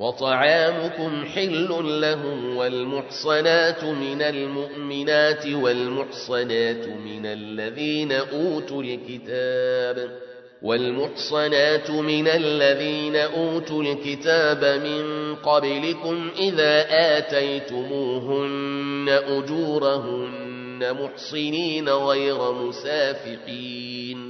وطعامكم حل لهم والمحصنات من المؤمنات والمحصنات من الذين أوتوا الكتاب والمحصنات من الذين أوتوا الكتاب من قبلكم إذا آتيتموهن أجورهن محصنين غير مسافقين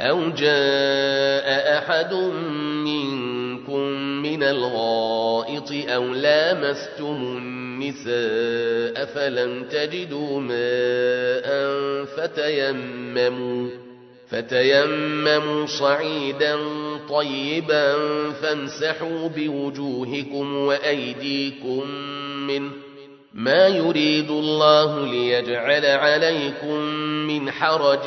أو جاء أحد منكم من الغائط أو لامستم النساء فلم تجدوا ماء فتيمموا فتيمموا صعيدا طيبا فامسحوا بوجوهكم وأيديكم منه. ما يريد الله ليجعل عليكم من حرج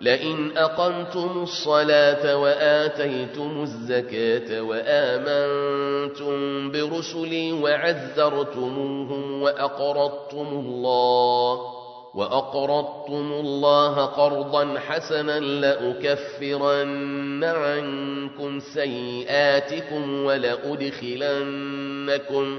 لئن أقمتم الصلاة وآتيتم الزكاة وآمنتم برسلي وعزرتموهم وأقرضتم الله وأقرضتم الله قرضا حسنا لأكفرن عنكم سيئاتكم ولأدخلنكم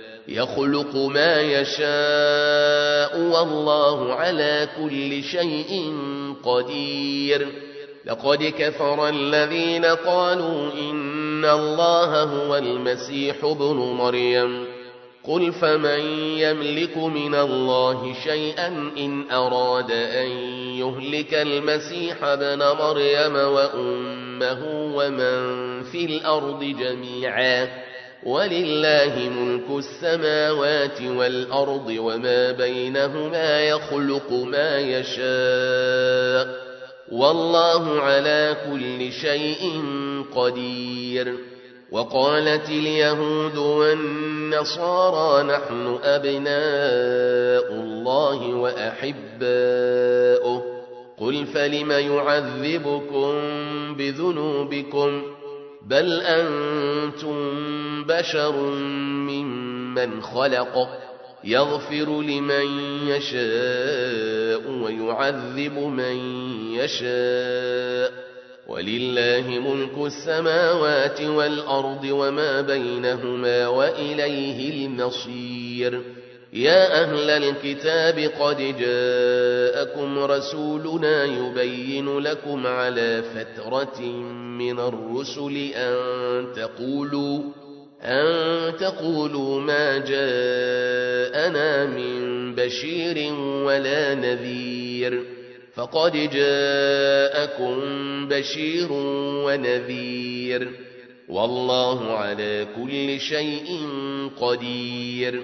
يخلق ما يشاء والله على كل شيء قدير. لقد كفر الذين قالوا إن الله هو المسيح ابن مريم. قل فمن يملك من الله شيئا إن أراد أن يهلك المسيح ابن مريم وأمه ومن في الأرض جميعا. ولله ملك السماوات والأرض وما بينهما يخلق ما يشاء والله على كل شيء قدير وقالت اليهود والنصارى نحن أبناء الله وأحباؤه قل فلم يعذبكم بذنوبكم بل أنتم بشر ممن خلق يغفر لمن يشاء ويعذب من يشاء. ولله ملك السماوات والأرض وما بينهما وإليه المصير. يا أهل الكتاب قد جاءكم رسولنا يبين لكم على فترة من الرسل أن تقولوا أن تقولوا ما جاءنا من بشير ولا نذير. فقد جاءكم بشير ونذير. والله على كل شيء قدير.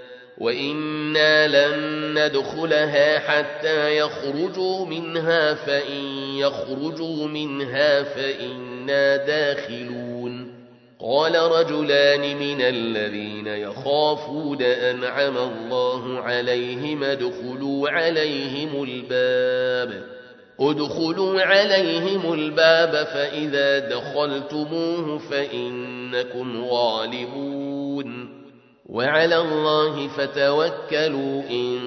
وإنا لن ندخلها حتى يخرجوا منها فإن يخرجوا منها فإنا داخلون قال رجلان من الذين يخافون أنعم الله عليهم ادخلوا عليهم الباب ادخلوا عليهم الباب فإذا دخلتموه فإنكم غالبون وعلى الله فتوكلوا إن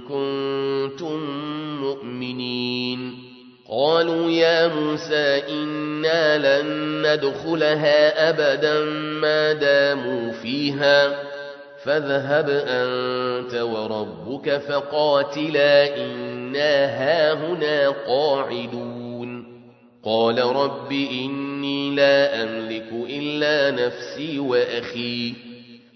كنتم مؤمنين. قالوا يا موسى إنا لن ندخلها أبدا ما داموا فيها. فاذهب أنت وربك فقاتلا إنا هاهنا قاعدون. قال رب إني لا أملك إلا نفسي وأخي.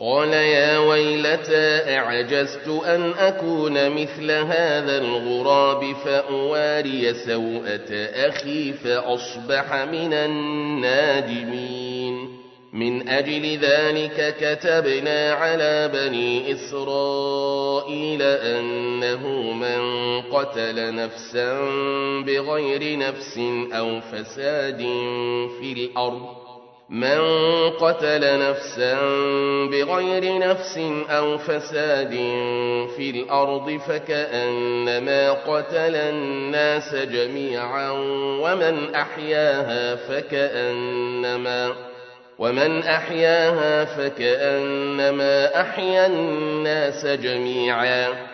قال يا ويلتى أعجزت أن أكون مثل هذا الغراب فأواري سوءة أخي فأصبح من النادمين. من أجل ذلك كتبنا على بني إسرائيل أنه من قتل نفسا بغير نفس أو فساد في الأرض. من قتل نفسا بغير نفس أو فساد في الأرض فكأنما قتل الناس جميعا ومن أحياها فكأنما ومن أحياها فكأنما أحيا الناس جميعا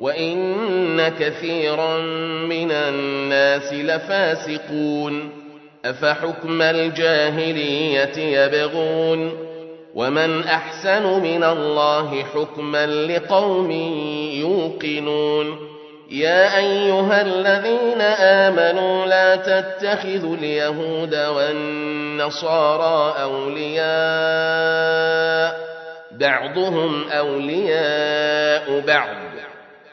وإن كثيرا من الناس لفاسقون أفحكم الجاهلية يبغون ومن أحسن من الله حكما لقوم يوقنون يا أيها الذين آمنوا لا تتخذوا اليهود والنصارى أولياء بعضهم أولياء بعض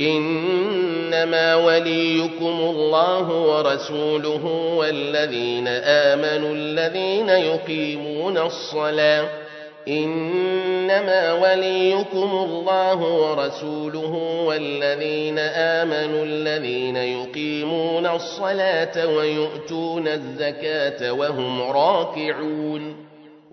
إنما وليكم الله ورسوله والذين آمنوا الذين يقيمون الصلاة. إنما وليكم الله ورسوله والذين آمنوا الذين يقيمون الصلاة ويؤتون الزكاة وهم راكعون.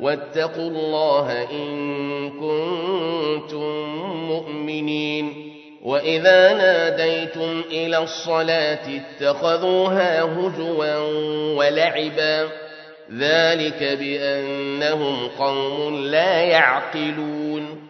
واتقوا الله إن كنتم مؤمنين. وإذا ناديتم إلى الصلاة اتخذوها هزوا ولعبا. ذلك بأنهم قوم لا يعقلون.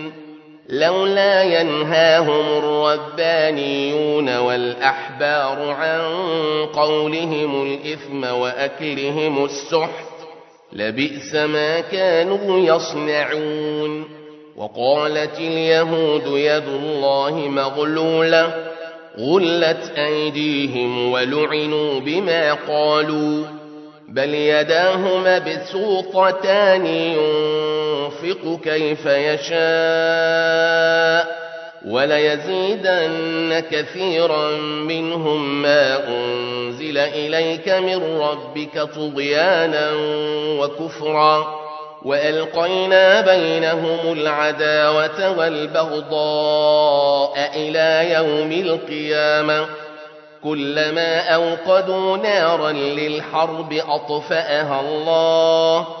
لولا ينهاهم الربانيون والأحبار عن قولهم الإثم وأكلهم السحت لبئس ما كانوا يصنعون. وقالت اليهود يد الله مغلولة غلت أيديهم ولعنوا بما قالوا بل يداه مبسوطتان ينفق كيف يشاء وليزيدن كثيرا منهم ما أنزل إليك من ربك طغيانا وكفرا وألقينا بينهم العداوة والبغضاء إلى يوم القيامة كلما أوقدوا نارا للحرب أطفأها الله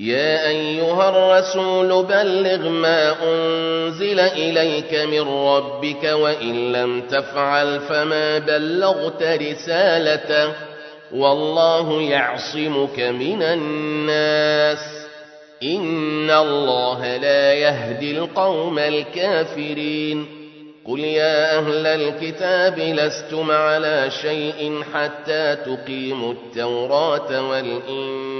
يا أيها الرسول بلغ ما أنزل إليك من ربك وإن لم تفعل فما بلغت رسالته والله يعصمك من الناس إن الله لا يهدي القوم الكافرين قل يا أهل الكتاب لستم على شيء حتى تقيموا التوراة والإنجيل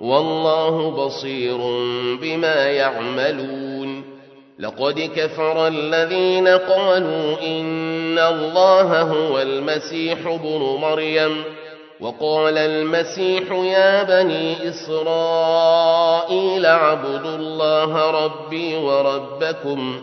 والله بصير بما يعملون. لقد كفر الذين قالوا إن الله هو المسيح ابن مريم وقال المسيح يا بني إسرائيل اعبدوا الله ربي وربكم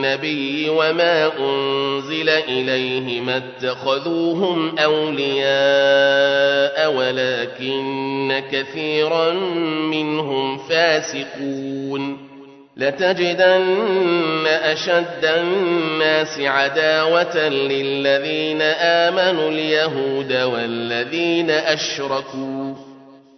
والنبي وما أنزل إليه ما اتخذوهم أولياء ولكن كثيرا منهم فاسقون. لتجدن أشد الناس عداوة للذين آمنوا اليهود والذين أشركوا.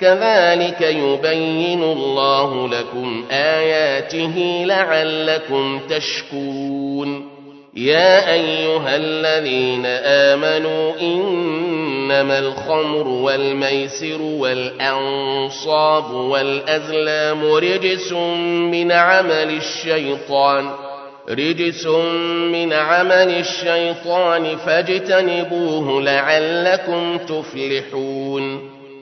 كذلك يبين الله لكم آياته لعلكم تشكون يا أيها الذين آمنوا إنما الخمر والميسر والأنصاب والأزلام رجس من عمل الشيطان رجس من عمل الشيطان فاجتنبوه لعلكم تفلحون.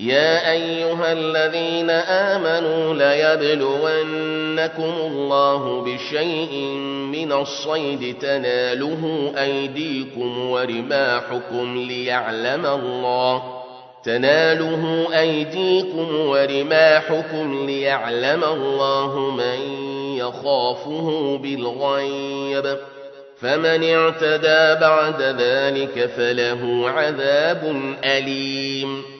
يا أيها الذين آمنوا ليبلونكم الله بشيء من الصيد تناله أيديكم ورماحكم ليعلم الله. تناله أيديكم ورماحكم ليعلم الله من يخافه بالغيب. فمن اعتدى بعد ذلك فله عذاب أليم.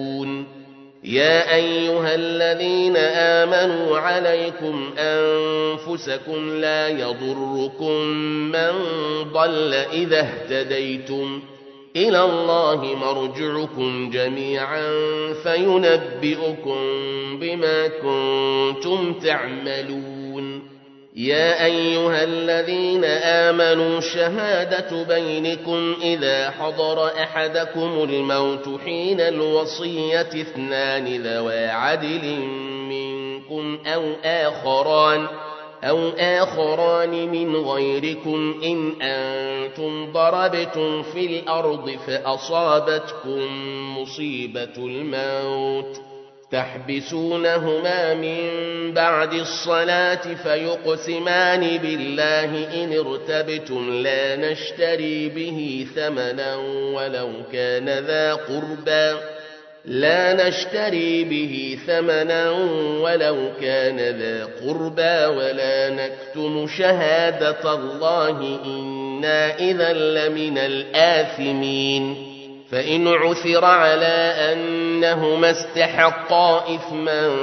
يا أيها الذين آمنوا عليكم أنفسكم لا يضركم من ضل إذا اهتديتم إلى الله مرجعكم جميعا فينبئكم بما كنتم تعملون يا أيها الذين آمنوا شهادة بينكم إذا حضر أحدكم الموت حين الوصية اثنان ذوى عدل منكم أو آخران أو آخران من غيركم إن أنتم ضربتم في الأرض فأصابتكم مصيبة الموت تحبسونهما من بعد الصلاة فيقسمان بالله إن ارتبتم لا نشتري به ثمنا ولو كان ذا قربا لا نشتري به ثمنا ولو كان ذا قربا ولا نكتم شهادة الله إنا إذا لمن الآثمين. فإن عثر على أنهما استحقا إثما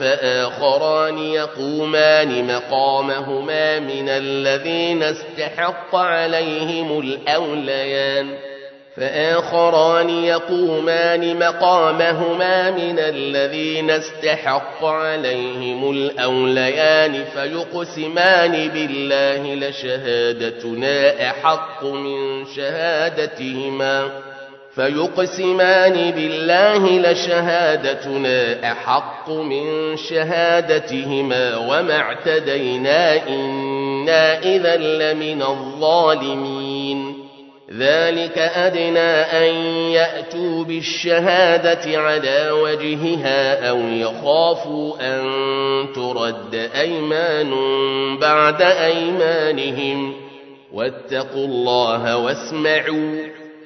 فآخران يقومان مقامهما من الذين استحق عليهم الأوليان فآخران يقومان مقامهما من الذين استحق عليهم الأوليان فيقسمان بالله لشهادتنا أحق من شهادتهما فيقسمان بالله لشهادتنا أحق من شهادتهما وما اعتدينا إنا إذا لمن الظالمين. ذلك أدنى أن يأتوا بالشهادة على وجهها أو يخافوا أن ترد أيمان بعد أيمانهم. واتقوا الله واسمعوا.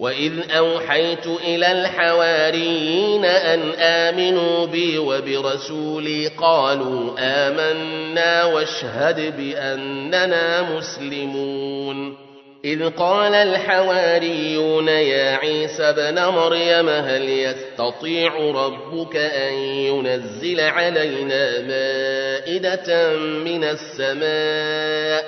وإذ أوحيت إلى الحواريين أن آمنوا بي وبرسولي قالوا آمنا واشهد بأننا مسلمون إذ قال الحواريون يا عيسى بن مريم هل يستطيع ربك أن ينزل علينا مائدة من السماء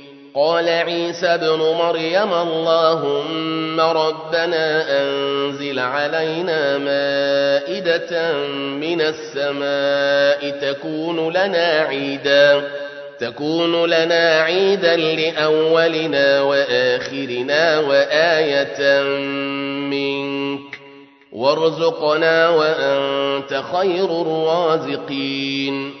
قال عيسى بن مريم اللهم ربنا أنزل علينا مائدة من السماء تكون لنا عيدا تكون لنا عيدا لأولنا وآخرنا وآية منك وارزقنا وأنت خير الرازقين.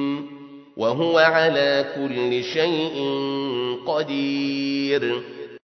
وهو على كل شيء قدير.